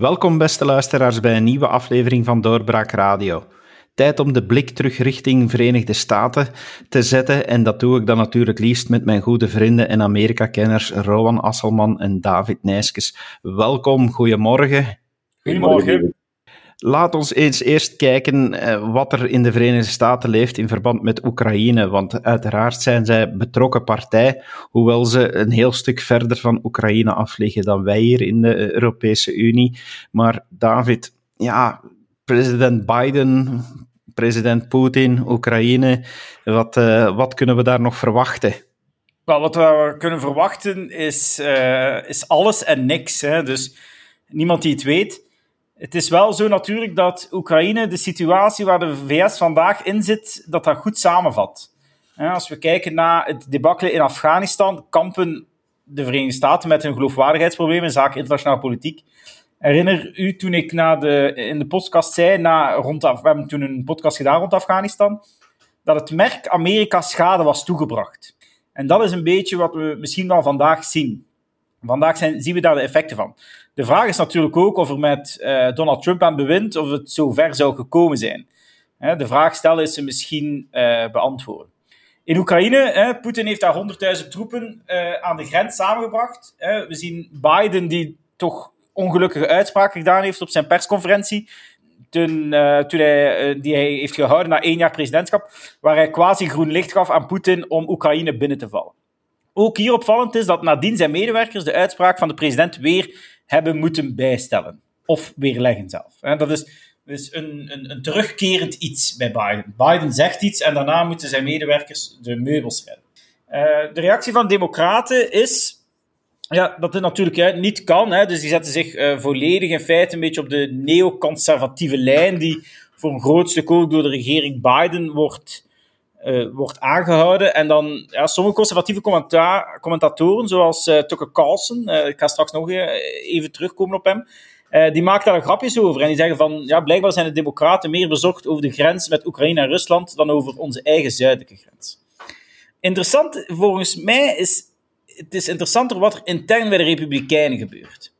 Welkom beste luisteraars bij een nieuwe aflevering van Doorbraak Radio. Tijd om de blik terug richting Verenigde Staten te zetten en dat doe ik dan natuurlijk liefst met mijn goede vrienden en Amerika-kenners Rowan Asselman en David Nijskes. Welkom, goedemorgen. Goedemorgen. Laat ons eens eerst kijken uh, wat er in de Verenigde Staten leeft in verband met Oekraïne. Want uiteraard zijn zij betrokken partij, hoewel ze een heel stuk verder van Oekraïne af liggen dan wij hier in de Europese Unie. Maar David, ja, president Biden, president Poetin, Oekraïne, wat, uh, wat kunnen we daar nog verwachten? Wel, wat we kunnen verwachten is, is alles en niks. Hè? Dus niemand die het weet. Het is wel zo natuurlijk dat Oekraïne de situatie waar de VS vandaag in zit, dat dat goed samenvat. Als we kijken naar het debakkelen in Afghanistan, kampen de Verenigde Staten met hun geloofwaardigheidsproblemen in zaken internationale politiek. Herinner u toen ik de, in de podcast zei, na, rond, we hebben toen een podcast gedaan rond Afghanistan, dat het merk Amerika schade was toegebracht. En dat is een beetje wat we misschien wel vandaag zien. Vandaag zijn, zien we daar de effecten van. De vraag is natuurlijk ook of er met uh, Donald Trump aan bewind, of het zo ver zou gekomen zijn. de vraag stellen is ze misschien uh, beantwoorden. In Oekraïne, Poetin heeft daar 100.000 troepen uh, aan de grens samengebracht. we zien Biden die toch ongelukkige uitspraken gedaan heeft op zijn persconferentie. Toen, die hij heeft gehouden na één jaar presidentschap, waar hij quasi groen licht gaf aan Poetin om Oekraïne binnen te vallen. Ook hier opvallend is dat nadien zijn medewerkers de uitspraak van de president weer hebben moeten bijstellen. Of weerleggen zelf. Dat is dus een, een, een terugkerend iets bij Biden. Biden zegt iets en daarna moeten zijn medewerkers de meubels redden. Uh, de reactie van democraten is ja, dat het natuurlijk niet kan. Hè. Dus die zetten zich uh, volledig in feite een beetje op de neoconservatieve lijn die voor een groot stuk ook door de regering Biden wordt uh, wordt aangehouden. En dan, ja, sommige conservatieve commentatoren, zoals uh, Tucker Carlson, uh, ik ga straks nog even terugkomen op hem, die maken daar grapjes over. En die zeggen van, ja, blijkbaar zijn de democraten meer bezorgd over de grens met Oekraïne en Rusland dan over onze eigen zuidelijke grens. Interessant, volgens mij is het is interessanter wat er intern bij de Republikeinen gebeurt.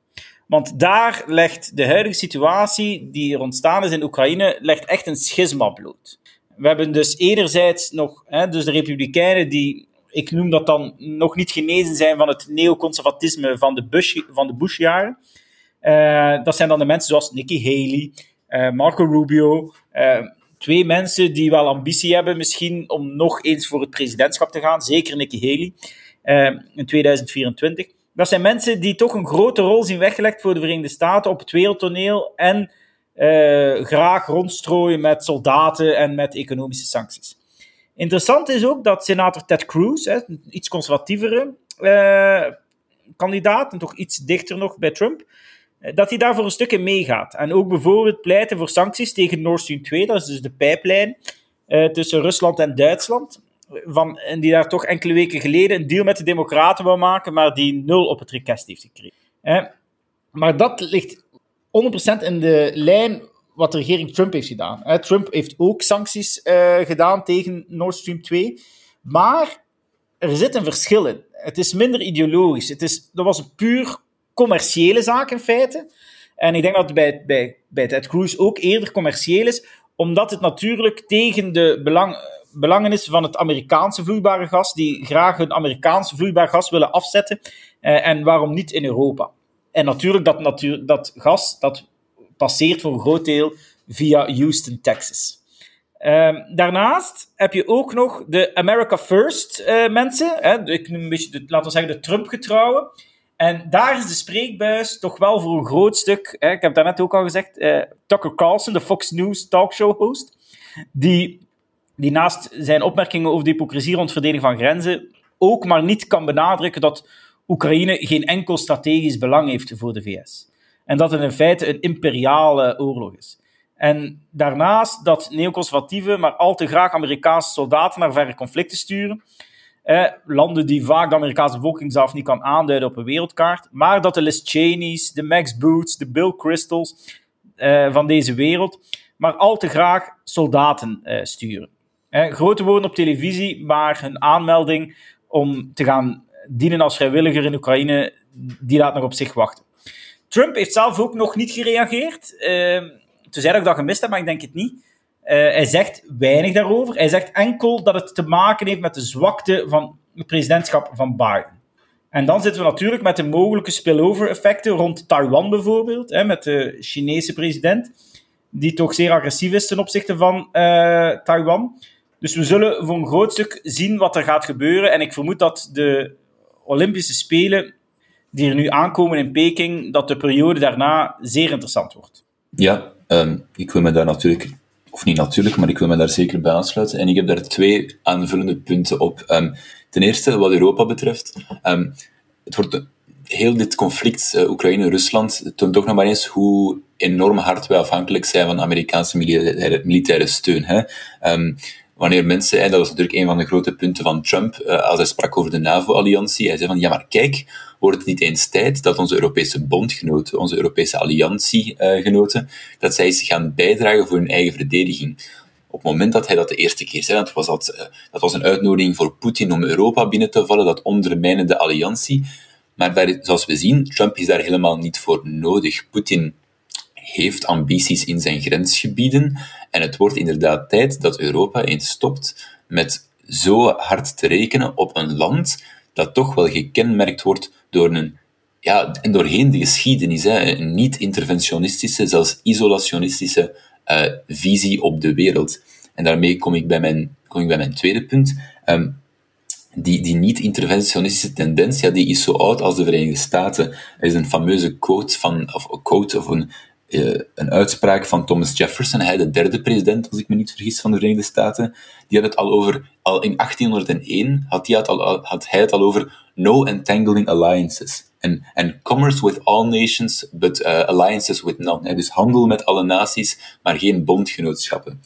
Want daar legt de huidige situatie die er ontstaan is in Oekraïne legt echt een schisma bloot we hebben dus enerzijds nog hè, dus de Republikeinen die, ik noem dat dan, nog niet genezen zijn van het neoconservatisme van de, Bush, van de Bush-jaren. Uh, dat zijn dan de mensen zoals Nikki Haley, uh, Marco Rubio. Uh, twee mensen die wel ambitie hebben misschien om nog eens voor het presidentschap te gaan. Zeker Nikki Haley in 2024. Dat zijn mensen die toch een grote rol zien weggelegd voor de Verenigde Staten op het wereldtoneel en graag rondstrooien met soldaten en met economische sancties. Interessant is ook dat senator Ted Cruz, een iets conservatievere uh, kandidaat, en toch iets dichter nog bij Trump, eh, dat hij daar voor een stuk in meegaat. En ook bijvoorbeeld pleiten voor sancties tegen Nord Stream 2, dat is dus de pijplijn tussen Rusland en Duitsland. Van, en die daar toch enkele weken geleden een deal met de Democraten wil maken, maar die nul op het request heeft gekregen. maar dat ligt 100% in de lijn wat de regering Trump heeft gedaan. Trump heeft ook sancties uh, gedaan tegen Nord Stream 2. Maar er zit een verschil in. Het is minder ideologisch. Het is, dat was een puur commerciële zaak in feite. En ik denk dat het bij, bij, bij Ted Cruz ook eerder commercieel is, omdat het natuurlijk tegen de belang, belangen is van het Amerikaanse vloeibare gas, die graag hun Amerikaanse vloeibaar gas willen afzetten. Uh, en waarom niet in Europa? En natuurlijk, dat, dat gas dat passeert voor een groot deel via Houston, Texas. Um, daarnaast heb je ook nog de America First uh, mensen. Hè, ik noem een beetje, laten we zeggen, de Trump-getrouwen. En daar is de spreekbuis toch wel voor een groot stuk. Hè, ik heb daarnet ook al gezegd. Uh, Tucker Carlson, de Fox News talkshow-host. Die, die naast zijn opmerkingen over de hypocrisie rond verdeling van grenzen. ook maar niet kan benadrukken dat Oekraïne geen enkel strategisch belang heeft voor de VS. En dat het in feite een imperiale oorlog is. En daarnaast dat neoconservatieven maar al te graag Amerikaanse soldaten naar verre conflicten sturen. Eh, landen die vaak de Amerikaanse bevolking zelf niet kan aanduiden op een wereldkaart. Maar dat de Liz Cheney's, de Max Boots, de Bill Crystals eh, van deze wereld. maar al te graag soldaten eh, sturen. Grote woorden op televisie, maar hun aanmelding om te gaan dienen als vrijwilliger in Oekraïne, die laat nog op zich wachten. Trump heeft zelf ook nog niet gereageerd. Uh, toen zei dat ik dat gemist heb, maar ik denk het niet. Uh, hij zegt weinig daarover. Hij zegt enkel dat het te maken heeft met de zwakte van het presidentschap van Biden. En dan zitten we natuurlijk met de mogelijke spillover-effecten rond Taiwan bijvoorbeeld, hè, met de Chinese president, die toch zeer agressief is ten opzichte van uh, Taiwan. Dus we zullen voor een groot stuk zien wat er gaat gebeuren. En ik vermoed dat de Olympische Spelen die er nu aankomen in Peking, dat de periode daarna zeer interessant wordt. Ja, um, ik wil me daar natuurlijk, of niet natuurlijk, maar ik wil me daar zeker bij aansluiten. En ik heb daar twee aanvullende punten op. Um, ten eerste, wat Europa betreft. Um, het wordt heel dit conflict uh, Oekraïne-Rusland toont toch nog maar eens hoe enorm hard wij afhankelijk zijn van Amerikaanse militaire, steun. Hè. Wanneer mensen, en dat was natuurlijk een van de grote punten van Trump, uh, als hij sprak over de NAVO-alliantie, hij zei van, ja maar kijk, wordt het niet eens tijd dat onze Europese bondgenoten, onze Europese alliantiegenoten, dat zij zich gaan bijdragen voor hun eigen verdediging. Op het moment dat hij dat de eerste keer zei, dat was, dat, uh, dat was een uitnodiging voor Poetin om Europa binnen te vallen, dat ondermijnde de alliantie. Maar daar, zoals we zien, Trump is daar helemaal niet voor nodig. Poetin heeft ambities in zijn grensgebieden. En het wordt inderdaad tijd dat Europa eens stopt met zo hard te rekenen op een land dat toch wel gekenmerkt wordt door een, ja, en doorheen de geschiedenis, hè, een niet-interventionistische, zelfs isolationistische uh, visie op de wereld. En daarmee kom ik bij mijn, kom ik bij mijn tweede punt. Um, die, die niet-interventionistische tendens, ja, die is zo oud als de Verenigde Staten. Er is een fameuze quote van, of quote of een, een uitspraak van Thomas Jefferson, hij de derde president, als ik me niet vergis, van de Verenigde Staten. Die had het al over, al in 1801 had hij het al, had het al over no entangling alliances. En, en commerce with all nations, but uh, alliances with none. Dus handel met alle naties, maar geen bondgenootschappen.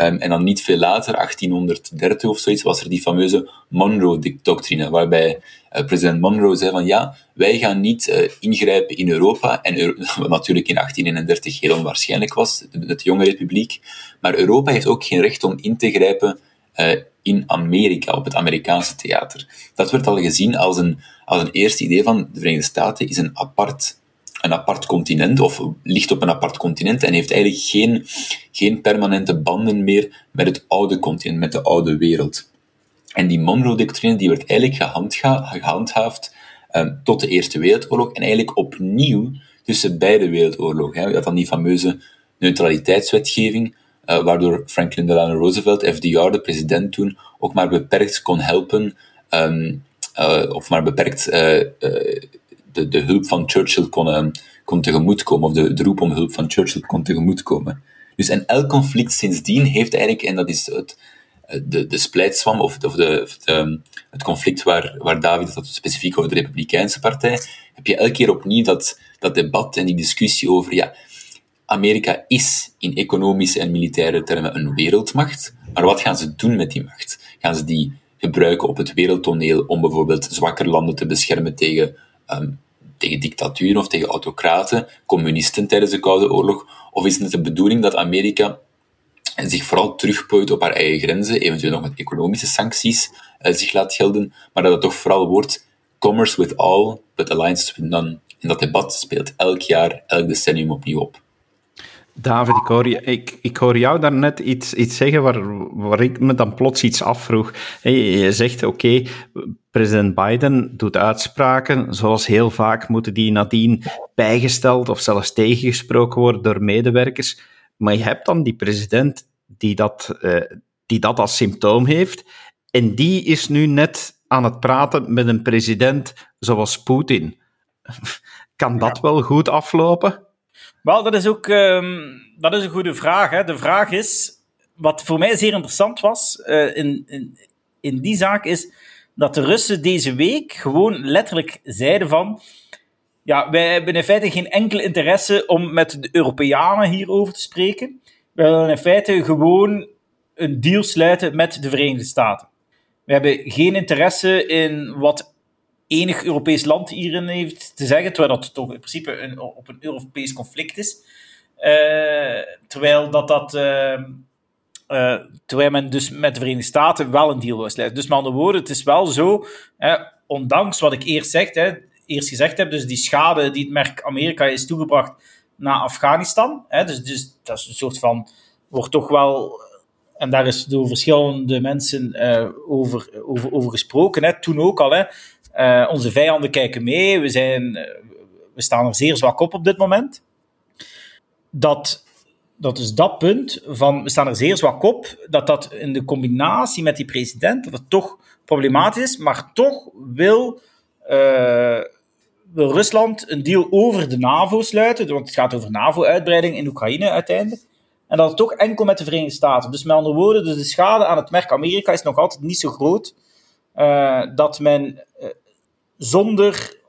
Um, en dan niet veel later, 1830 of zoiets, was er die fameuze Monroe-doctrine, waarbij uh, president Monroe zei van ja, wij gaan niet uh, ingrijpen in Europa, en wat natuurlijk in 1831 heel onwaarschijnlijk was, de jonge republiek, maar Europa heeft ook geen recht om in te grijpen uh, in Amerika, op het Amerikaanse theater. Dat werd al gezien als een, als een eerste idee van de Verenigde Staten is een apart een apart continent, of ligt op een apart continent, en heeft eigenlijk geen, geen permanente banden meer met het oude continent, met de oude wereld. En die Monroe-doctrine die werd eigenlijk gehandhaafd um, tot de Eerste Wereldoorlog, en eigenlijk opnieuw tussen beide wereldoorlogen. Je had dan die fameuze neutraliteitswetgeving, uh, waardoor Franklin Delano Roosevelt, FDR, de president toen, ook maar beperkt kon helpen, um, uh, of maar beperkt uh, de, de hulp van Churchill kon, uh, kon tegemoetkomen, of de, de roep om hulp van Churchill kon tegemoetkomen. Dus en elk conflict sindsdien heeft eigenlijk, en dat is het, eh, de, de splijtswam, of, of de, de, het conflict waar, waar David had specifiek over de Republikeinse Partij, heb je elke keer opnieuw dat, dat debat en die discussie over, ja, Amerika is in economische en militaire termen een wereldmacht, maar wat gaan ze doen met die macht? Gaan ze die gebruiken op het wereldtoneel om bijvoorbeeld zwakker landen te beschermen tegen um, tegen dictaturen of tegen autocraten, communisten tijdens de Koude Oorlog? Of is het de bedoeling dat Amerika zich vooral terugplooit op haar eigen grenzen, eventueel nog met economische sancties uh, zich laat gelden, maar dat het toch vooral wordt commerce with all, but alliances with none. En dat debat speelt elk jaar, elk decennium opnieuw op. David, ik hoor, ik, ik hoor jou daarnet iets, iets zeggen waar, waar ik me dan plots iets afvroeg. je zegt, oké, president Biden doet uitspraken, zoals heel vaak moeten die nadien bijgesteld of zelfs tegengesproken worden door medewerkers. Maar je hebt dan die president die dat, uh, die dat als symptoom heeft, en die is nu net aan het praten met een president zoals Poetin. Kan dat wel goed aflopen? Wel, dat is ook um, dat is een goede vraag. Hè. De vraag is, wat voor mij zeer interessant was uh, in, in, in die zaak, is dat de Russen deze week gewoon letterlijk zeiden van ja, wij hebben in feite geen enkel interesse om met de Europeanen hierover te spreken. We willen in feite gewoon een deal sluiten met de Verenigde Staten. We hebben geen interesse in wat enig Europees land hierin heeft te zeggen, terwijl dat toch in principe een, op een Europees conflict is. Uh, terwijl dat dat... Uh, uh, terwijl men dus met de Verenigde Staten wel een deal wil sluiten. Dus met andere woorden, het is wel zo, hè, ondanks wat ik eerst zeg, hè, eerst gezegd heb, dus die schade die het merk Amerika is toegebracht naar Afghanistan. Hè, dus, dus dat is een soort van, wordt toch wel, en daar is door verschillende mensen uh, over, over, over gesproken, hè, toen ook al. Hè, uh, onze vijanden kijken mee, we, zijn, we staan er zeer zwak op op dit moment. Dat dat is dat punt van we staan er zeer zwak op, dat dat in de combinatie met die president, dat het toch problematisch is, maar toch wil, uh, wil Rusland een deal over de NAVO sluiten, want het gaat over NAVO-uitbreiding in Oekraïne uiteindelijk. En dat het toch enkel met de Verenigde Staten. Dus met andere woorden, dus de schade aan het merk Amerika is nog altijd niet zo groot uh, dat men uh, zonder,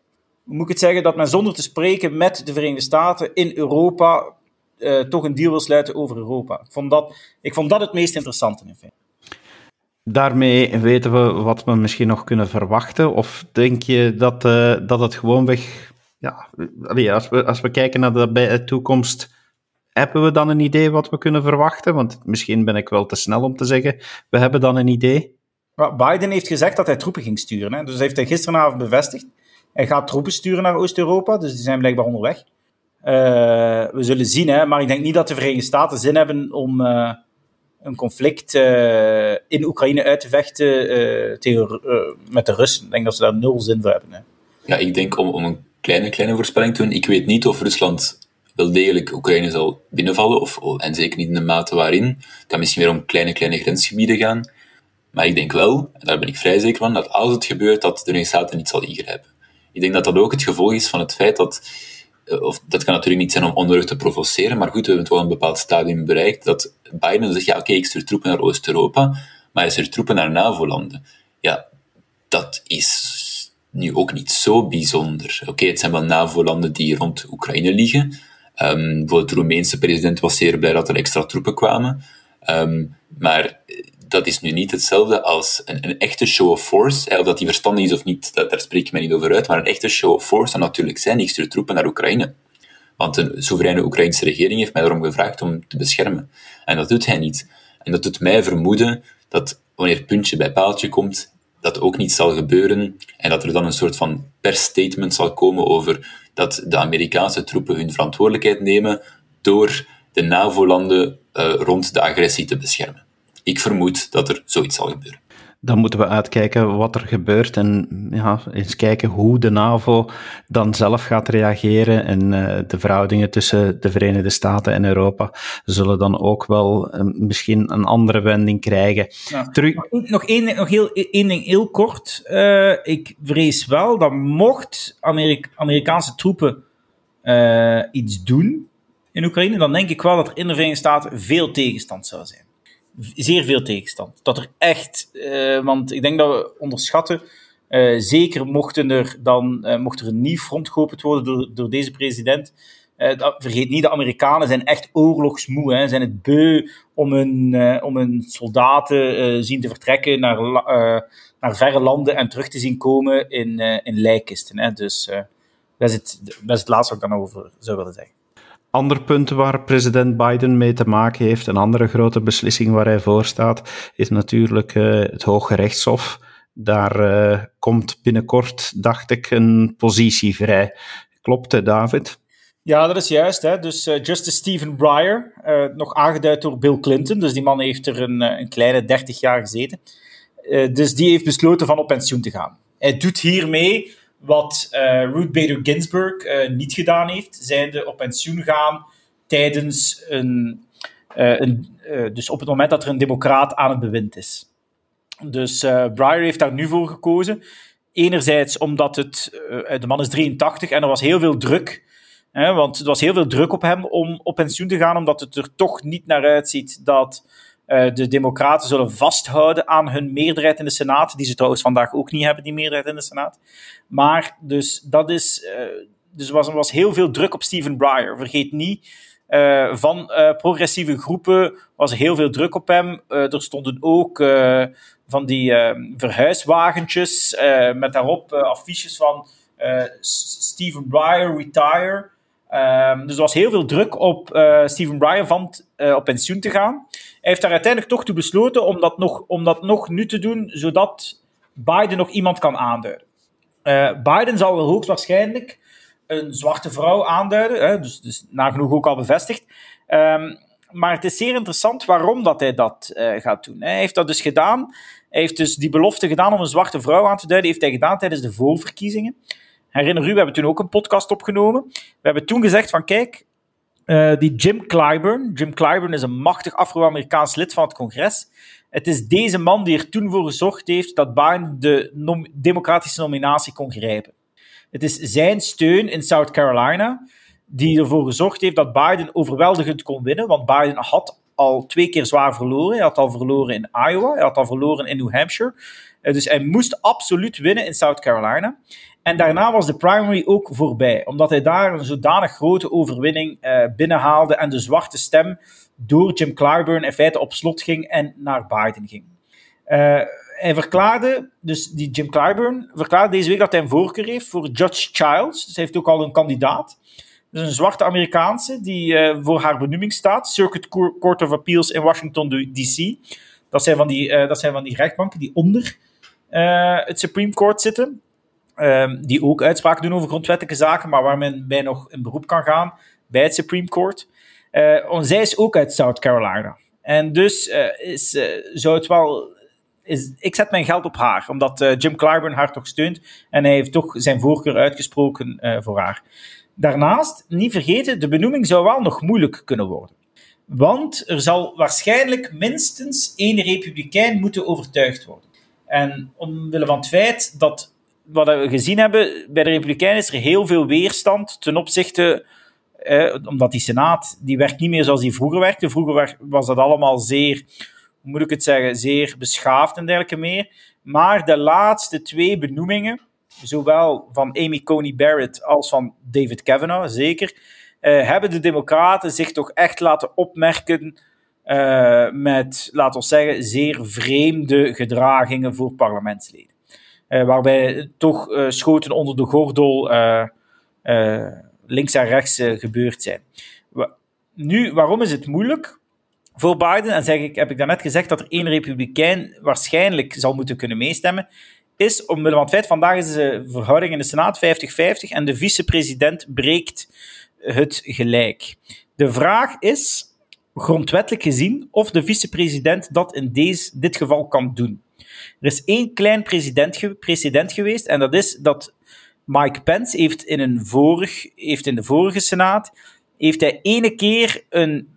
moet ik het zeggen, dat men zonder te spreken met de Verenigde Staten in Europa uh, toch een deal wil sluiten over Europa. Ik vond dat, ik vond dat het meest interessante in feite. Daarmee weten we wat we misschien nog kunnen verwachten? Of denk je dat, uh, dat het gewoonweg... Ja, als, we, als we kijken naar de, bij de toekomst, hebben we dan een idee wat we kunnen verwachten? Want misschien ben ik wel te snel om te zeggen, we hebben dan een idee. Biden heeft gezegd dat hij troepen ging sturen. Hè? Dus heeft hij gisteravond bevestigd. Hij gaat troepen sturen naar Oost-Europa, dus die zijn blijkbaar onderweg. Uh, we zullen zien, hè, maar ik denk niet dat de Verenigde Staten zin hebben om uh, een conflict uh, in Oekraïne uit te vechten tegen, met de Russen. Ik denk dat ze daar nul zin voor hebben. Hè. Ja, ik denk om, om een kleine, kleine voorspelling te doen. Ik weet niet of Rusland wel degelijk Oekraïne zal binnenvallen, of, en zeker niet in de mate waarin. Het kan misschien weer om kleine, kleine grensgebieden gaan. Maar ik denk wel, en daar ben ik vrij zeker van, dat als het gebeurt, dat de Verenigde Staten niet zal ingrijpen. Ik denk dat dat ook het gevolg is van het feit dat eh, of dat kan natuurlijk niet zijn om onnodig te provoceren, maar goed, we hebben toch een bepaald stadium bereikt dat Biden zegt, ja oké, ik stuur troepen naar Oost-Europa, maar hij stuurt troepen naar NAVO-landen. Ja, dat is nu ook niet zo bijzonder. Oké, het zijn wel NAVO-landen die rond Oekraïne liggen. Um, bijvoorbeeld de Roemeense president was zeer blij dat er extra troepen kwamen. Um, maar dat is nu niet hetzelfde als een, echte show of force. Of dat die verstandig is of niet, dat, daar spreek ik mij niet over uit. Maar een echte show of force zou natuurlijk zijn, ik stuur troepen naar Oekraïne. Want een soevereine Oekraïnse regering heeft mij daarom gevraagd om te beschermen. En dat doet hij niet. En dat doet mij vermoeden dat wanneer puntje bij paaltje komt, dat ook niet zal gebeuren. En dat er dan een soort van persstatement zal komen over dat de Amerikaanse troepen hun verantwoordelijkheid nemen door de NAVO-landen uh, rond de agressie te beschermen ik vermoed dat er zoiets zal gebeuren. Dan moeten we uitkijken wat er gebeurt en ja, eens kijken hoe de NAVO dan zelf gaat reageren. En uh, de verhoudingen tussen de Verenigde Staten en Europa zullen dan ook wel uh, misschien een andere wending krijgen. Ja. Terug... Nog, één, nog heel, één ding heel kort. Uh, ik vrees wel dat mocht Amerika Amerikaanse troepen iets doen in Oekraïne, dan denk ik wel dat er in de Verenigde Staten veel tegenstand zou zijn zeer veel tegenstand. Dat er echt, uh, want ik denk dat we onderschatten, uh, zeker mochten er dan, uh, mocht er een nieuw front geopend worden door, door deze president, dat, vergeet niet, de Amerikanen zijn echt oorlogsmoe, hè, zijn het beu om hun, om hun soldaten zien te vertrekken naar, naar verre landen en terug te zien komen in, in lijkkisten. Hè. Dus dat, is het, dat is het laatste wat ik dan over zou willen zeggen. Ander punt waar president Biden mee te maken heeft, een andere grote beslissing waar hij voor staat, is natuurlijk uh, het Hoge Rechtshof. Daar uh, komt binnenkort, dacht ik, een positie vrij. Klopt het, David? Ja, dat is juist. Hè. Dus uh, Justice Stephen Breyer, nog aangeduid door Bill Clinton, dus die man heeft er een, een kleine 30 jaar gezeten. dus die heeft besloten van op pensioen te gaan. Hij doet hiermee wat uh, Ruth Bader Ginsburg uh, niet gedaan heeft, zijnde op pensioen gaan tijdens een, uh, een dus op het moment dat er een democraat aan het bewind is. Dus Breyer heeft daar nu voor gekozen. Enerzijds omdat het, de man is 83 en er was heel veel druk. Hè, want er was heel veel druk op hem om op pensioen te gaan, omdat het er toch niet naar uitziet dat uh, de Democraten zullen vasthouden aan hun meerderheid in de Senaat, die ze trouwens vandaag ook niet hebben, die meerderheid in de Senaat. Maar dus dat is. Uh, dus was, was heel veel druk op Stephen Breyer. Vergeet niet. Uh, van progressieve groepen was heel veel druk op hem. er stonden ook van die verhuiswagentjes met daarop affiches van Stephen Breyer retire. Um, dus er was heel veel druk op Stephen Bryan van op pensioen te gaan. Hij heeft daar uiteindelijk toch toe besloten om dat nog, om dat nog nu te doen, zodat Biden nog iemand kan aanduiden. Biden zal hoogstwaarschijnlijk een zwarte vrouw aanduiden, hè, dus, dus nagenoeg ook al bevestigd. Um, maar het is zeer interessant waarom dat hij dat uh, gaat doen. Hij heeft dat dus gedaan. Hij heeft dus die belofte gedaan om een zwarte vrouw aan te duiden, heeft hij gedaan tijdens de voorverkiezingen. Herinner u, we hebben toen ook een podcast opgenomen. We hebben toen gezegd van, kijk, uh, die Jim Clyburn, Jim Clyburn is een machtig Afro-Amerikaans lid van het congres. Het is deze man die er toen voor gezorgd heeft dat Biden de democratische nominatie kon grijpen. Het is zijn steun in South Carolina die ervoor gezorgd heeft dat Biden overweldigend kon winnen. Want Biden had al twee keer zwaar verloren. Hij had al verloren in Iowa, hij had al verloren in New Hampshire. Eh, dus hij moest absoluut winnen in South Carolina. En daarna was de primary ook voorbij, omdat hij daar een zodanig grote overwinning uh, binnenhaalde en de zwarte stem door Jim Clyburn in feite op slot ging en naar Biden ging. Uh, hij verklaarde, dus die Jim Clyburn, verklaarde deze week dat hij een voorkeur heeft voor Judge Childs. Dus hij heeft ook al een kandidaat. Dus een zwarte Amerikaanse die uh, voor haar benoeming staat. Circuit Court of Appeals in Washington D.C. Dat, zijn van die, dat zijn van die rechtbanken die onder het Supreme Court zitten. Um, die ook uitspraken doen over grondwettelijke zaken, maar waar men bij nog in beroep kan gaan bij het Supreme Court. zij is ook uit South Carolina. En dus is, zou het wel is, ik zet mijn geld op haar, omdat Jim Clyburn haar toch steunt en hij heeft toch zijn voorkeur uitgesproken voor haar. Daarnaast, niet vergeten, de benoeming zou wel nog moeilijk kunnen worden. Want er zal waarschijnlijk minstens één republikein moeten overtuigd worden. En omwille van het feit dat, wat we gezien hebben, bij de republikeinen is er heel veel weerstand ten opzichte eh, omdat die Senaat, die werkt niet meer zoals die vroeger werkte. Vroeger was dat allemaal zeer, hoe moet ik het zeggen, zeer beschaafd en dergelijke meer. Maar de laatste twee benoemingen, zowel van Amy Coney Barrett als van David Kavanaugh, zeker, uh, hebben de Democraten zich toch echt laten opmerken uh, met, laten we zeggen, zeer vreemde gedragingen voor parlementsleden. Uh, waarbij toch schoten onder de gordel links en rechts gebeurd zijn. Nu, waarom is het moeilijk? voor Biden, en zeg ik, heb ik daarnet gezegd dat er één republikein waarschijnlijk zal moeten kunnen meestemmen, is omwille van het feit, vandaag is de verhouding in de Senaat 50-50 en de vicepresident breekt het gelijk. De vraag is, grondwettelijk gezien, of de vicepresident dat in deze, dit geval kan doen. Er is één klein president, precedent geweest en dat is dat Mike Pence heeft in, een vorig, heeft in de vorige Senaat heeft hij ene keer een,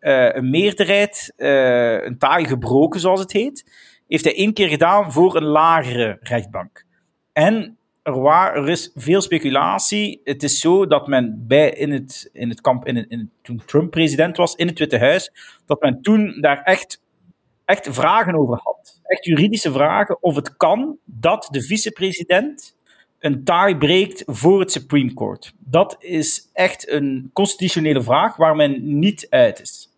uh, een meerderheid, uh, een taai gebroken, zoals het heet heeft hij één keer gedaan voor een lagere rechtbank. En er, is veel speculatie. Het is zo dat men bij in het, in het kamp, in, in, toen Trump president was, in het Witte Huis, dat men toen daar echt, echt vragen over had. Echt juridische vragen of het kan dat de vicepresident een taai breekt voor het Supreme Court. Dat is echt een constitutionele vraag waar men niet uit is.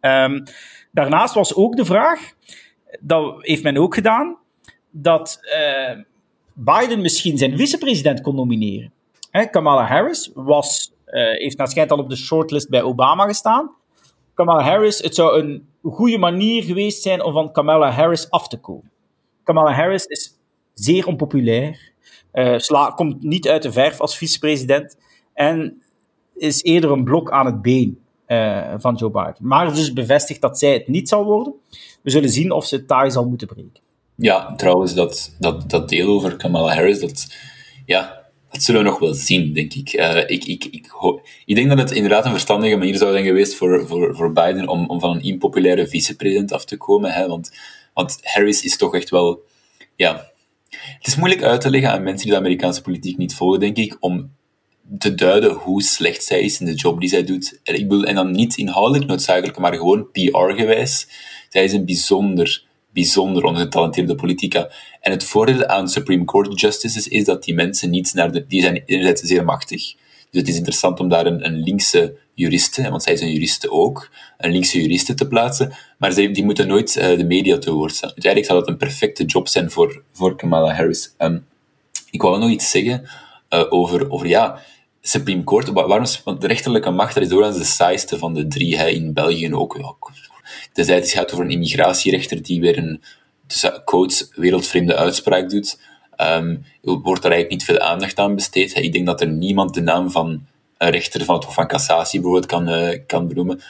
Um, daarnaast was ook de vraag dat heeft men ook gedaan, dat uh, Biden misschien zijn vicepresident kon nomineren. Kamala Harris was, uh, heeft naar schijnt al op de shortlist bij Obama gestaan. Kamala Harris, het zou een goede manier geweest zijn om van Kamala Harris af te komen. Kamala Harris is zeer onpopulair, uh, sla, komt niet uit de verf als vicepresident en is eerder een blok aan het been uh, van Joe Biden. Maar dus bevestigd dat zij het niet zal worden. We zullen zien of ze het taai zal moeten breken. Ja, trouwens, dat, dat, dat deel over Kamala Harris, dat, ja, dat zullen we nog wel zien, denk ik. Uh, ik, ik, ik, ik denk dat het inderdaad een verstandige manier zou zijn geweest voor, voor, voor Biden om, om van een impopulaire vicepresident af te komen. Hè, want, want Harris is toch echt wel... Ja, het is moeilijk uit te leggen aan mensen die de Amerikaanse politiek niet volgen, denk ik, om te duiden hoe slecht zij is in de job die zij doet. Ik bedoel, en dan niet inhoudelijk noodzakelijk, maar gewoon PR-gewijs. Zij is een bijzonder, bijzonder ongetalenteerde politica. En het voordeel aan Supreme Court Justices is dat die mensen niet naar de... Die zijn enerzijds zeer machtig. Dus het is interessant om daar een, een linkse juriste, want zij is een juriste ook, een linkse juriste te plaatsen, maar zij, die moeten nooit uh, de media te woord staan. Uiteindelijk zal het een perfecte job zijn voor, voor Kamala Harris. Um, ik wou nog iets zeggen uh, over, over ja, Supreme Court, waarom want de rechterlijke macht, dat is doorgaans de saaiste van de drie, hè, in België ook. Ja, tenzij het gaat over een immigratierechter die weer een, tussen quotes, wereldvreemde uitspraak doet. um, wordt er eigenlijk niet veel aandacht aan besteed. Ik denk dat er niemand de naam van een rechter van het Hof van Cassatie bijvoorbeeld kan, uh, kan benoemen.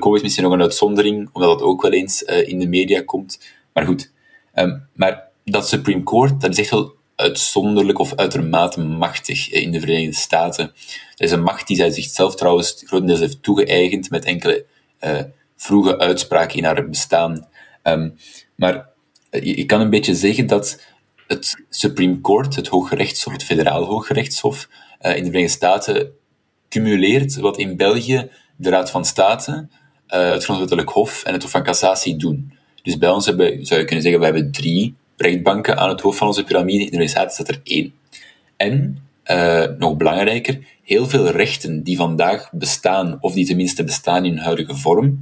Hof is misschien nog een uitzondering, omdat dat ook wel eens uh, in de media komt. Maar goed, um, maar dat Supreme Court, dat is echt wel uitzonderlijk of uitermate machtig in de Verenigde Staten. Dat is een macht die zij zichzelf trouwens grotendeels heeft toegeëigend met enkele vroege uitspraken in haar bestaan. Um, maar je, kan een beetje zeggen dat het Supreme Court, het Hooggerechtshof, het Federaal Hooggerechtshof uh, in de Verenigde Staten, cumuleert wat in België de Raad van State, uh, het Grondwettelijk Hof en het Hof van Cassatie doen. Dus bij ons hebben, zou je kunnen zeggen, we hebben drie rechtbanken aan het hoofd van onze piramide. In de Staten staat er één. En, nog belangrijker, heel veel rechten die vandaag bestaan, of die tenminste bestaan in huidige vorm,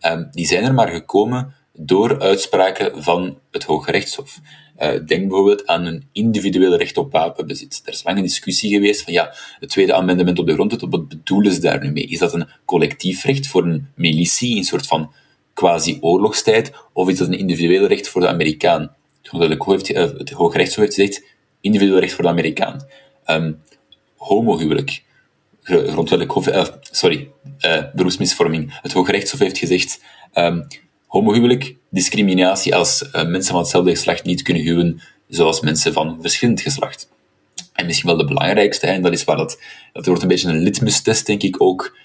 um, die zijn er maar gekomen door uitspraken van het Hooggerechtshof. Uh, denk bijvoorbeeld aan een individueel recht op wapenbezit. Er is lang een discussie geweest van ja, het tweede amendement op de grondwet, wat bedoelen ze daar nu mee? Is dat een collectief recht voor een militie, een soort van quasi-oorlogstijd, of is dat een individueel recht voor de Amerikaan? Het, uh, het Hooggerechtshof heeft gezegd, individueel recht voor de Amerikaan. Um, homohuwelijk. Grondwettelijk Hof, uh, sorry, uh, beroepsmisvorming. Het Hooggerechtshof heeft gezegd, um, homohuwelijk, discriminatie als uh, mensen van hetzelfde geslacht niet kunnen huwen, zoals mensen van verschillend geslacht. En misschien wel de belangrijkste, en dat is waar dat, dat wordt een beetje een litmus-test, denk ik ook,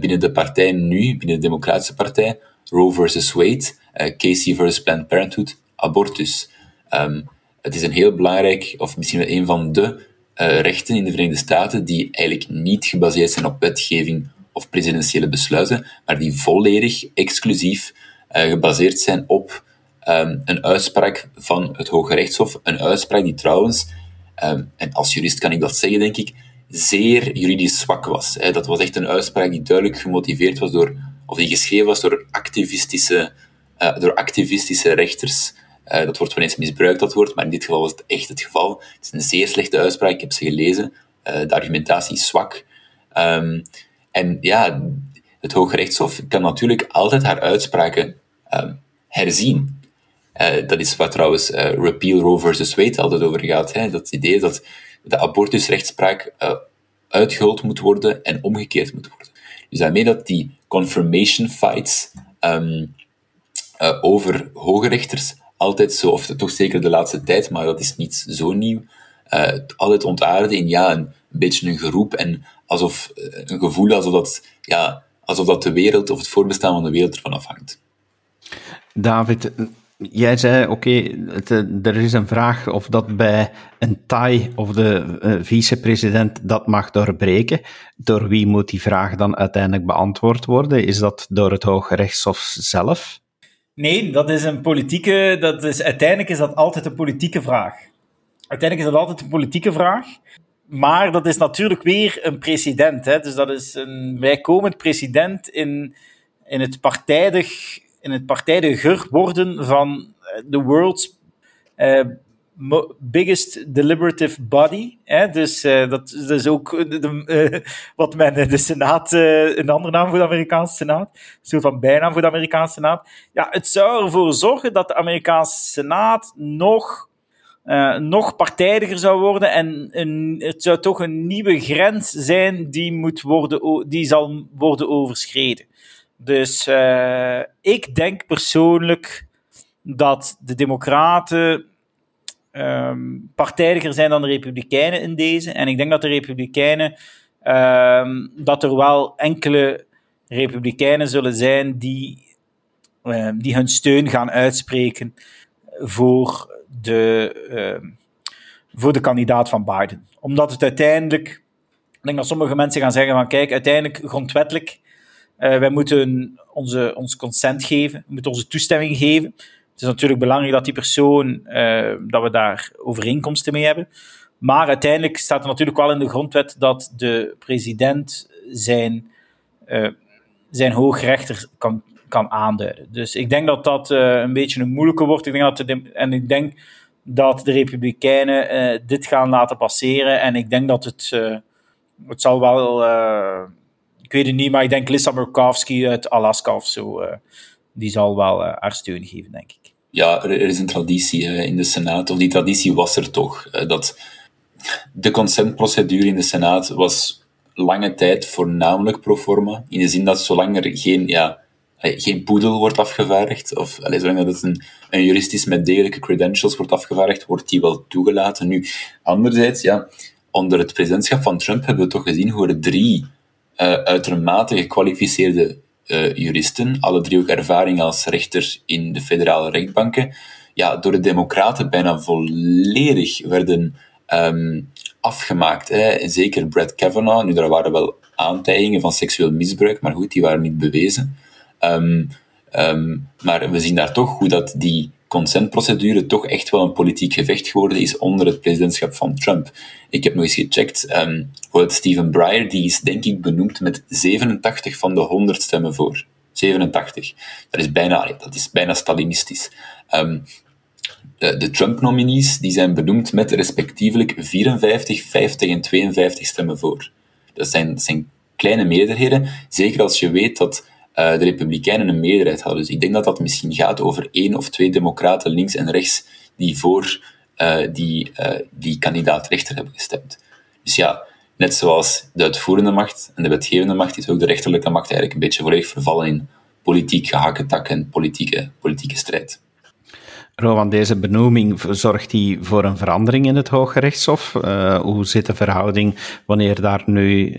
binnen de partij nu, binnen de Democratische Partij, Roe versus Wade, Casey versus Planned Parenthood, abortus. Um, het is een heel belangrijk, of misschien wel een van de uh, rechten in de Verenigde Staten die eigenlijk niet gebaseerd zijn op wetgeving of presidentiële besluiten, maar die volledig exclusief uh, gebaseerd zijn op um, een uitspraak van het Hoge Rechtshof. Een uitspraak die trouwens, um, en als jurist kan ik dat zeggen, denk ik, zeer juridisch zwak was. Hè. Dat was echt een uitspraak die duidelijk gemotiveerd was door, of die geschreven was door activistische, uh, door activistische rechters. Uh, dat wordt wel eens misbruikt, dat woord, maar in dit geval was het echt het geval. Het is een zeer slechte uitspraak, ik heb ze gelezen. Uh, de argumentatie is zwak. Um, en ja, het Hoge Rechtshof kan natuurlijk altijd haar uitspraken um, herzien. Uh, dat is wat trouwens repeal Roe versus Wade altijd over gaat. Hè? Dat idee dat de abortusrechtspraak uitgehuld moet worden en omgekeerd moet worden. Dus daarmee dat die confirmation fights um, over hoge rechters altijd zo, of toch zeker de laatste tijd, maar dat is niet zo nieuw, altijd ontaarden in ja, een, beetje een geroep en alsof een gevoel alsof dat, ja, alsof dat de wereld of het voorbestaan van de wereld ervan afhangt. David, jij zei, oké, okay, er is een vraag of dat bij een TAI of de uh, vicepresident dat mag doorbreken. Door wie moet die vraag dan uiteindelijk beantwoord worden? Is dat door het Hoge Rechtshof zelf? Nee, dat is een politieke, dat is, uiteindelijk is dat altijd een politieke vraag. Uiteindelijk is dat altijd een politieke vraag. Maar dat is natuurlijk weer een president. Hè? Dus dat is een bijkomend president in, in het partijdig in het partijdiger worden van eh, the world's uh, biggest deliberative body. Dus uh, dat, is ook de, uh, wat men de Senaat, een andere naam voor de Amerikaanse Senaat, soort van bijnaam voor de Amerikaanse Senaat. Ja, het zou ervoor zorgen dat de Amerikaanse Senaat nog, nog partijdiger zou worden en een, het zou toch een nieuwe grens zijn die, moet worden, die zal worden overschreden. Dus ik denk persoonlijk dat de Democraten um, partijdiger zijn dan de Republikeinen in deze. En ik denk dat de Republikeinen, um, dat er wel enkele Republikeinen zullen zijn die, um, die hun steun gaan uitspreken voor de, voor de kandidaat van Biden. Omdat het uiteindelijk, ik denk dat sommige mensen gaan zeggen van kijk, uiteindelijk grondwettelijk uh, wij moeten onze, ons consent geven, we moeten onze toestemming geven. Het is natuurlijk belangrijk dat die persoon, uh, dat we daar overeenkomsten mee hebben. Maar uiteindelijk staat er natuurlijk wel in de grondwet dat de president zijn, uh, zijn hoogrechter kan, kan aanduiden. Dus ik denk dat dat een beetje een moeilijke wordt. Ik denk dat de, en ik denk dat de Republikeinen dit gaan laten passeren. En ik denk dat het, het zal wel ik weet het niet, maar ik denk Lisa Murkowski uit Alaska of zo, die zal wel haar steun geven, denk ik. Ja, er, is een traditie in de Senaat, of die traditie was er toch. dat de consentprocedure in de Senaat was lange tijd voornamelijk pro forma, in de zin dat zolang er geen, ja, geen poedel wordt afgevaardigd, of allee, zolang dat het een, een jurist is met degelijke credentials wordt afgevaardigd, wordt die wel toegelaten. Nu, anderzijds, ja, onder het presidentschap van Trump hebben we toch gezien hoe er drie uh, uitermate gekwalificeerde uh, juristen, alle drie ook ervaring als rechter in de federale rechtbanken, ja, door de democraten bijna volledig werden um, afgemaakt. Hè. Zeker Brett Kavanaugh, nu daar waren wel aantijgingen van seksueel misbruik, maar goed, die waren niet bewezen. Um, um, maar we zien daar toch hoe dat die consentprocedure toch echt wel een politiek gevecht geworden is onder het presidentschap van Trump. Ik heb nog eens gecheckt, um, Stephen Breyer, die is denk ik benoemd met 87 van de 100 stemmen voor. 87. Dat is bijna, dat is bijna stalinistisch. Um, de, Trump-nominees die zijn benoemd met respectievelijk 54, 50 en 52 stemmen voor. Dat zijn, dat zijn kleine meerderheden, zeker als je weet dat de Republikeinen een meerderheid hadden. Dus ik denk dat dat misschien gaat over één of twee democraten links en rechts die voor uh, die, uh, die kandidaat rechter hebben gestemd. Dus ja, net zoals de uitvoerende macht en de wetgevende macht, is ook de rechterlijke macht eigenlijk een beetje volledig vervallen in politiek gehakketak en politieke, politieke strijd. Rowan, deze benoeming, zorgt die voor een verandering in het Hoge Rechtshof? Uh, hoe zit de verhouding wanneer daar nu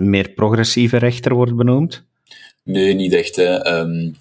meer progressieve rechter wordt benoemd? Nee, niet echt. Um,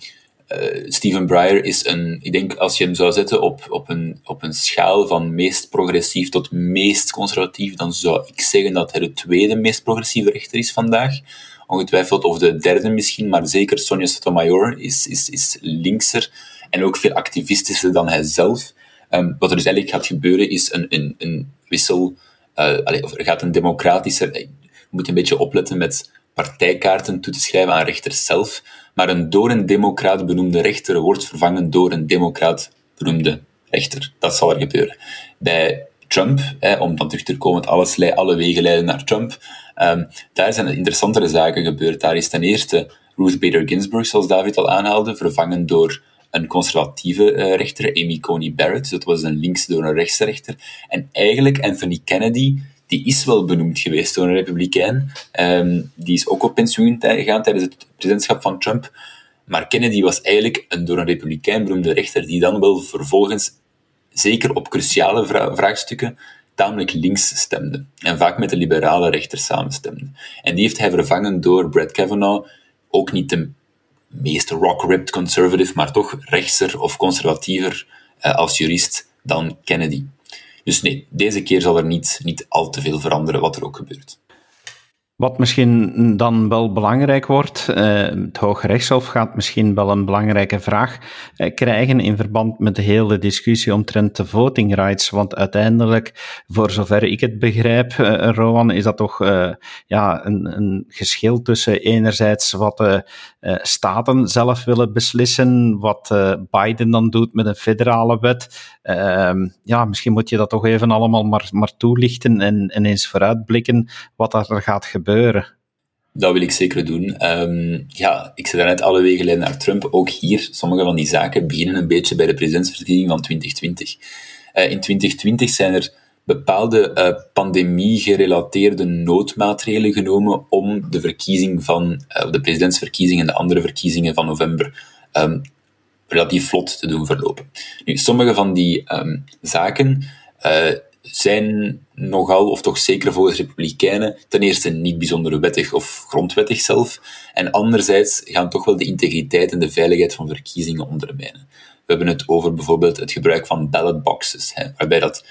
uh, Stephen Breyer is een, ik denk als je hem zou zetten op, op, een, op een schaal van meest progressief tot meest conservatief, dan zou ik zeggen dat hij de tweede meest progressieve rechter is vandaag. Ongetwijfeld, of de derde misschien, maar zeker Sonia Sotomayor is, is, is linkser en ook veel activistischer dan hij zelf. Um, wat er dus eigenlijk gaat gebeuren is een, een, een wissel, uh, allez, of er gaat een democratische, je moet een beetje opletten met partijkaarten toe te schrijven aan rechters zelf, maar een door een democraat benoemde rechter wordt vervangen door een democraat benoemde rechter. Dat zal er gebeuren. Bij Trump, om dan terug te komen, alles, alle wegen leiden naar Trump, um, daar zijn interessantere zaken gebeurd. Daar is ten eerste Ruth Bader Ginsburg, zoals David al aanhaalde, vervangen door een conservatieve uh, rechter, Amy Coney Barrett. Dus dat was een links door een rechtse rechter. En eigenlijk Anthony Kennedy, die is wel benoemd geweest door een republikein. Um, die is ook op pensioen gegaan tijdens het presidentschap van Trump. Maar Kennedy was eigenlijk een door een republikein benoemde rechter die dan wel vervolgens, zeker op cruciale vra vraagstukken, tamelijk links stemde. En vaak met de liberale rechter samenstemde. En die heeft hij vervangen door Brett Kavanaugh, ook niet de meest rock-ripped conservative, maar toch rechtser of conservatiever uh, als jurist dan Kennedy. Dus nee, deze keer zal er niet, niet al te veel veranderen wat er ook gebeurt. Wat misschien dan wel belangrijk wordt, uh, het Hoge Rechtshof gaat misschien wel een belangrijke vraag uh, krijgen in verband met de hele discussie omtrent de voting rights. Want uiteindelijk, voor zover ik het begrijp, uh, Rowan, is dat toch ja, een, een, geschil tussen enerzijds wat de staten zelf willen beslissen, wat Biden dan doet met een federale wet. Ehm, ja, misschien moet je dat toch even allemaal maar, maar toelichten en, en eens vooruitblikken wat er gaat gebeuren. Dat wil ik zeker doen. Um, ja, ik zei net alle wegen leiden naar Trump. Ook hier, sommige van die zaken beginnen een beetje bij de presidentsverkiezing van 2020. Uh, in 2020 zijn er bepaalde uh, pandemie-gerelateerde noodmaatregelen genomen om de verkiezing van uh, de presidentsverkiezing en de andere verkiezingen van november um, relatief vlot te doen verlopen. Nu, sommige van die um, zaken zijn nogal, of toch zeker volgens Republikeinen, ten eerste niet bijzonder wettig of grondwettig zelf, en anderzijds gaan toch wel de integriteit en de veiligheid van verkiezingen ondermijnen. We hebben het over bijvoorbeeld het gebruik van ballotboxes, hè, waarbij, dat,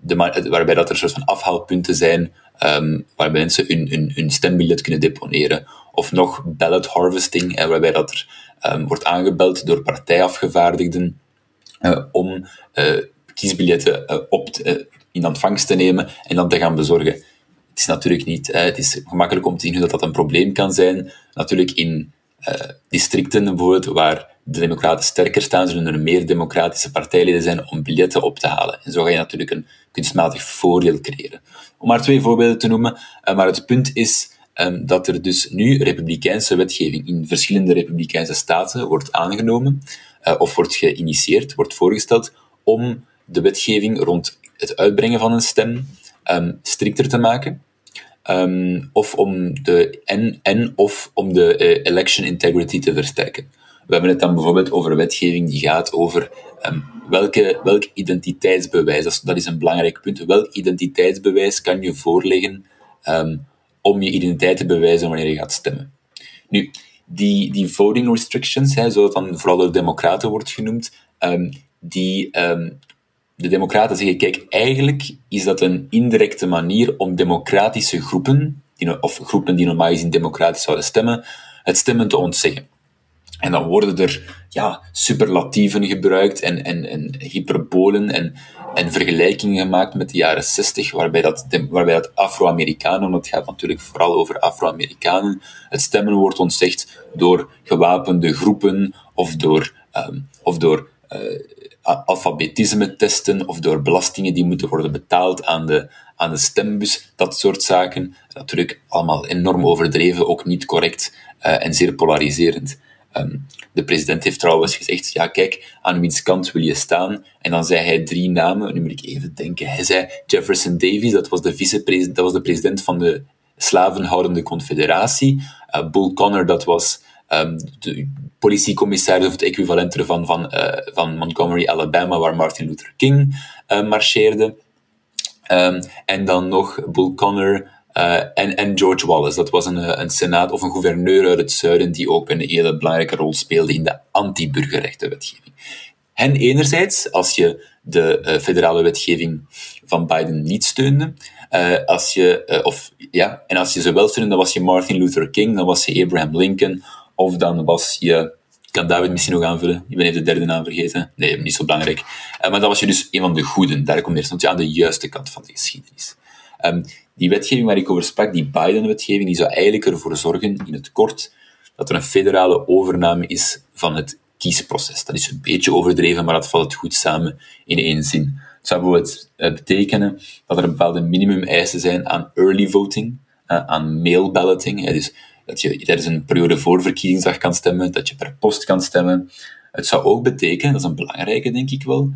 de, waarbij dat er soort van afhaalpunten zijn um, waarbij mensen hun, hun, hun, stembiljet kunnen deponeren. Of nog ballot harvesting, hè, waarbij dat er um, wordt aangebeld door partijafgevaardigden uh, om uh, kiesbiljetten uh, op in ontvangst te nemen en dan te gaan bezorgen. Het is natuurlijk niet, het is gemakkelijk om te zien hoe dat, dat een probleem kan zijn. Natuurlijk in districten bijvoorbeeld, waar de democraten sterker staan, zullen er meer democratische partijleden zijn om biljetten op te halen. En zo ga je natuurlijk een kunstmatig voordeel creëren. Om maar twee voorbeelden te noemen, maar het punt is, ehm, dat er dus nu republikeinse wetgeving in verschillende republikeinse staten wordt aangenomen, uh, of wordt geïnitieerd, wordt voorgesteld, om de wetgeving rond het uitbrengen van een stem um, strikter te maken. Um, of om de, en, en of om de uh, election integrity te versterken. We hebben het dan bijvoorbeeld over wetgeving die gaat over um, welke, welk identiteitsbewijs, dat is, een belangrijk punt, welk identiteitsbewijs kan je voorleggen um, om je identiteit te bewijzen wanneer je gaat stemmen. Nu, die, die voting restrictions, hè, zoals dan vooral door democraten wordt genoemd, die, de democraten zeggen, kijk, eigenlijk is dat een indirecte manier om democratische groepen, of groepen die normaal gezien democratisch zouden stemmen, het stemmen te ontzeggen. En dan worden er ja, superlatieven gebruikt en, en, en hyperbolen en, en vergelijkingen gemaakt met de jaren 60, waarbij dat, waarbij dat Afro-Amerikanen, want het gaat natuurlijk vooral over Afro-Amerikanen, het stemmen wordt ontzegd door gewapende groepen of door, um, of door uh, alfabetisme-testen of door belastingen die moeten worden betaald aan de, aan de stembus, dat soort zaken. Natuurlijk allemaal enorm overdreven, ook niet correct uh, en zeer polariserend. Um, de president heeft trouwens gezegd, ja kijk, aan wiens kant wil je staan? En dan zei hij drie namen, nu moet ik even denken. Hij zei Jefferson Davis, dat was de dat was de president van de slavenhoudende confederatie. Uh, Bull Connor, dat was de politiecommissaris of het equivalent ervan van, uh, van Montgomery, Alabama, waar Martin Luther King uh, marcheerde. Um, en dan nog Bull Connor, uh, en, George Wallace, dat was een, een senaat of een gouverneur uit het zuiden die ook een hele belangrijke rol speelde in de anti-burgerrechtenwetgeving. En enerzijds, als je de federale wetgeving van Biden niet steunde, als je, of, ja, en als je ze wel steunde, dan was je Martin Luther King, dan was je Abraham Lincoln, of dan was je kan David misschien nog aanvullen? Ik ben even de derde naam vergeten. Nee, niet zo belangrijk. Uh, maar dan was je dus een van de goeden. Daar komt eerst, je aan de juiste kant van de geschiedenis. Um, die wetgeving waar ik over sprak, die Biden-wetgeving, die zou eigenlijk ervoor zorgen, in het kort, dat er een federale overname is van het kiesproces. Dat is een beetje overdreven, maar dat valt goed samen in één zin. Het zou bijvoorbeeld eh, betekenen dat er bepaalde minimumeisen zijn aan early voting, eh, aan mail balloting, dus dat je tijdens een periode voor verkiezingsdag kan stemmen, dat je per post kan stemmen. Het zou ook betekenen, dat is een belangrijke denk ik wel,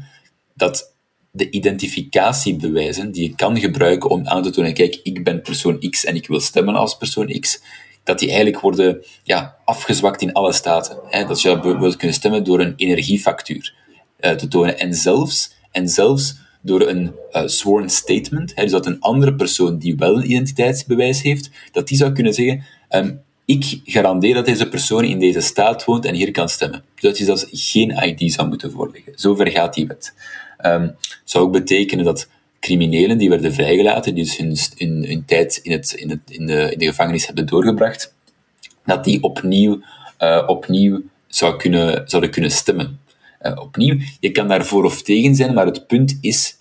dat de identificatiebewijzen die je kan gebruiken om aan te tonen, kijk, ik ben persoon X en ik wil stemmen als persoon X, dat die eigenlijk worden ja, afgezwakt in alle staten. Hè? Dat je bijvoorbeeld kunnen stemmen door een energiefactuur uh, te tonen. En zelfs, en zelfs door een uh, sworn statement, hè, dus dat een andere persoon die wel een identiteitsbewijs heeft, dat die zou kunnen zeggen, um, ik garandeer dat deze persoon in deze staat woont en hier kan stemmen. Zodat je zelfs geen ID zou moeten voorleggen. Zover gaat die wet. Um, zou ook betekenen dat criminelen die werden vrijgelaten, die dus hun, tijd in, het, in, het, in, de, in de gevangenis hebben doorgebracht, dat die opnieuw, uh, opnieuw zou kunnen, zouden kunnen stemmen. Uh, opnieuw, je kan daarvoor of tegen zijn, maar het punt is,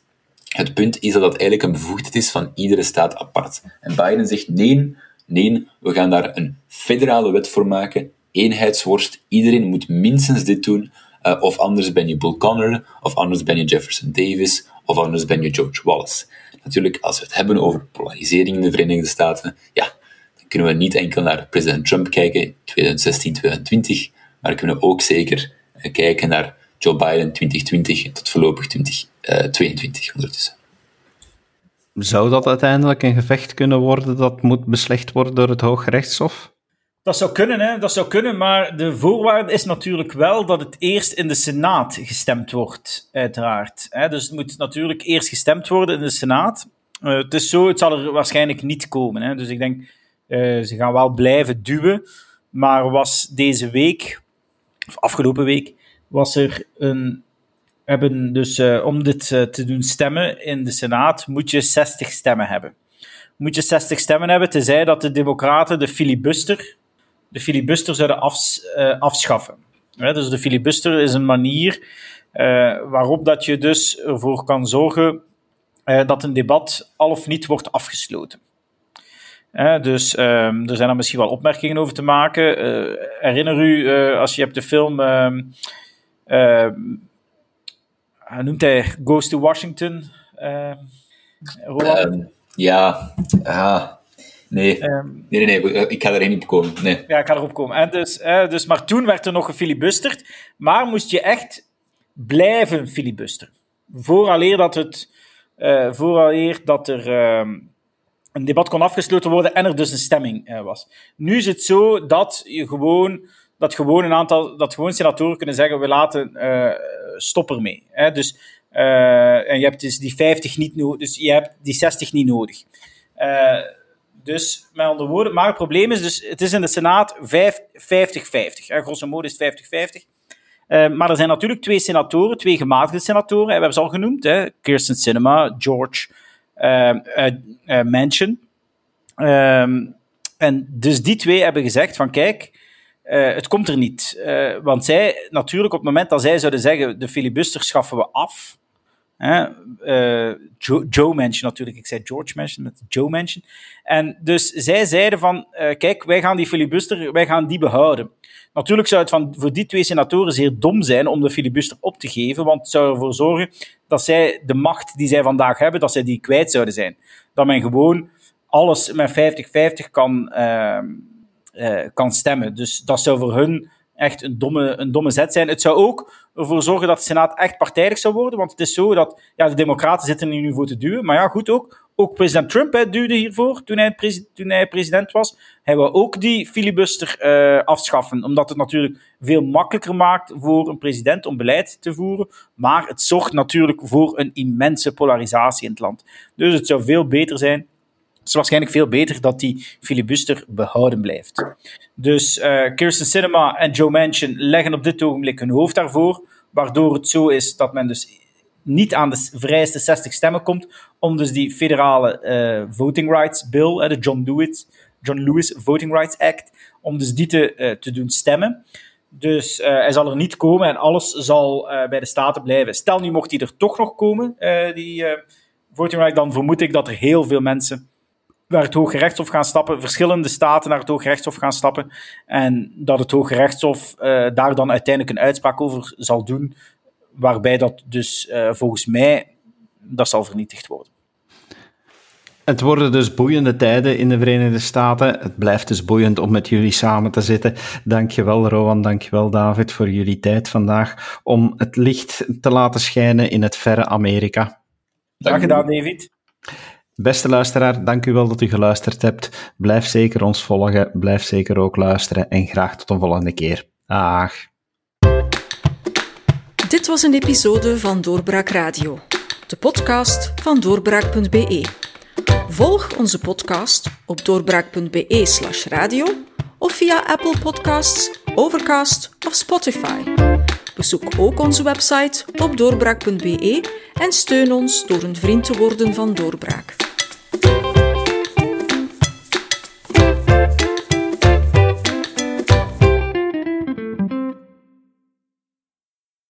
het punt is dat dat eigenlijk een bevoegdheid is van iedere staat apart. En Biden zegt nee, nee, we gaan daar een federale wet voor maken, eenheidsworst, iedereen moet minstens dit doen, uh, of anders ben je Bull Connor, of anders ben je Jefferson Davis, of anders ben je George Wallace. Natuurlijk, als we het hebben over polarisering in de Verenigde Staten, ja, dan kunnen we niet enkel naar president Trump kijken, 2016, 2020, maar we kunnen ook zeker uh, kijken naar Joe Biden 2020 tot voorlopig 2022 uh, ondertussen. Zou dat uiteindelijk een gevecht kunnen worden dat moet beslecht worden door het Hooggerechtshof? Dat zou kunnen, hè? dat zou kunnen, maar de voorwaarde is natuurlijk wel dat het eerst in de Senaat gestemd wordt, uiteraard. Dus het moet natuurlijk eerst gestemd worden in de Senaat. Uh, het is zo, het zal er waarschijnlijk niet komen. Hè? Dus ik denk, uh, ze gaan wel blijven duwen. Maar was deze week, of afgelopen week, was er een. Hebben dus, uh, om dit te doen stemmen in de Senaat, moet je 60 stemmen hebben. Moet je 60 stemmen hebben, tenzij dat de Democraten de filibuster de filibuster zouden uh, afschaffen. dus de filibuster is een manier waarop dat je dus ervoor kan zorgen dat een debat al of niet wordt afgesloten. dus ehm, er zijn er misschien wel opmerkingen over te maken. herinner u, als je hebt de film, ehm, ehm, noemt hij Goes to Washington? ja, ah, Nee. Ehm, nee, nee, nee, ik ga er niet op komen. Nee. Ja, ik ga erop komen. En dus, dus, maar toen werd er nog gefilibusterd, maar moest je echt blijven filibusteren. Vooraleer dat, het, uh, vooraleer dat er uh, een debat kon afgesloten worden en er dus een stemming uh, was. Nu is het zo dat je gewoon dat gewoon een aantal, dat gewoon senatoren kunnen zeggen, we laten uh, stop ermee. Hè? Dus, uh, en je hebt dus die 50 niet nodig, dus je hebt die 60 niet nodig. Uh, dus, met andere woorden, maar het probleem is dus, het is in de Senaat 50-50. Grosso modo is het 50-50. Uh, maar er zijn natuurlijk twee senatoren, twee gematigde senatoren, we hebben ze al genoemd, hè? Kirsten Sinema, George uh, Manchin. Ehm, en dus die twee hebben gezegd van kijk, uh, het komt er niet. Uh, want zij, natuurlijk, op het moment dat zij zouden zeggen: de filibuster schaffen we af. Hè, uh, Joe, Joe natuurlijk, ik zei George Manchin met Joe Manchin. En dus zij zeiden van: kijk, wij gaan die filibuster, wij gaan die behouden. Natuurlijk zou het van, voor die twee senatoren zeer dom zijn om de filibuster op te geven, want het zou ervoor zorgen dat zij de macht die zij vandaag hebben, dat zij die kwijt zouden zijn. Dat men gewoon alles met 50-50 kan ehm, uh, kan stemmen. Dus dat zou voor hun echt een domme, een domme zet zijn. Het zou ook ervoor zorgen dat de Senaat echt partijdig zou worden. Want het is zo dat ja, de Democraten zitten er nu voor te duwen. Maar ja, goed ook. Ook president Trump hè, duwde hiervoor toen hij, toen hij president was. Hij wil ook die filibuster uh, afschaffen. Omdat het natuurlijk veel makkelijker maakt voor een president om beleid te voeren. Maar het zorgt natuurlijk voor een immense polarisatie in het land. Dus het zou veel beter zijn is waarschijnlijk veel beter dat die filibuster behouden blijft. Dus uh, Kirsten Sinema en Joe Manchin leggen op dit ogenblik hun hoofd daarvoor, waardoor het zo is dat men dus niet aan de vrijste 60 stemmen komt om dus die federale uh, voting rights bill, de John John Lewis Voting Rights Act, om dus die te, uh, te doen stemmen. Dus hij zal er niet komen en alles zal bij de Staten blijven. Stel nu mocht hij er toch nog komen, die voting right, dan vermoed ik dat er heel veel mensen naar het Hoge Rechtshof gaan stappen, verschillende staten naar het Hoge Rechtshof gaan stappen. En dat het Hoge Rechtshof uh, daar dan uiteindelijk een uitspraak over zal doen, waarbij dat dus uh, volgens mij, dat zal vernietigd worden. Het worden dus boeiende tijden in de Verenigde Staten. Het blijft dus boeiend om met jullie samen te zitten. Dankjewel Rowan, dankjewel David voor jullie tijd vandaag om het licht te laten schijnen in het verre Amerika. Dank gedaan David. Beste luisteraar, dank u wel dat u geluisterd hebt. Blijf zeker ons volgen, blijf zeker ook luisteren en graag tot een volgende keer. Dag. Dit was een episode van Doorbraak Radio, de podcast van doorbraak.be. Volg onze podcast op doorbraak.be/radio of via Apple Podcasts, Overcast of Spotify. Bezoek ook onze website op doorbraak.be en steun ons door een vriend te worden van Doorbraak. you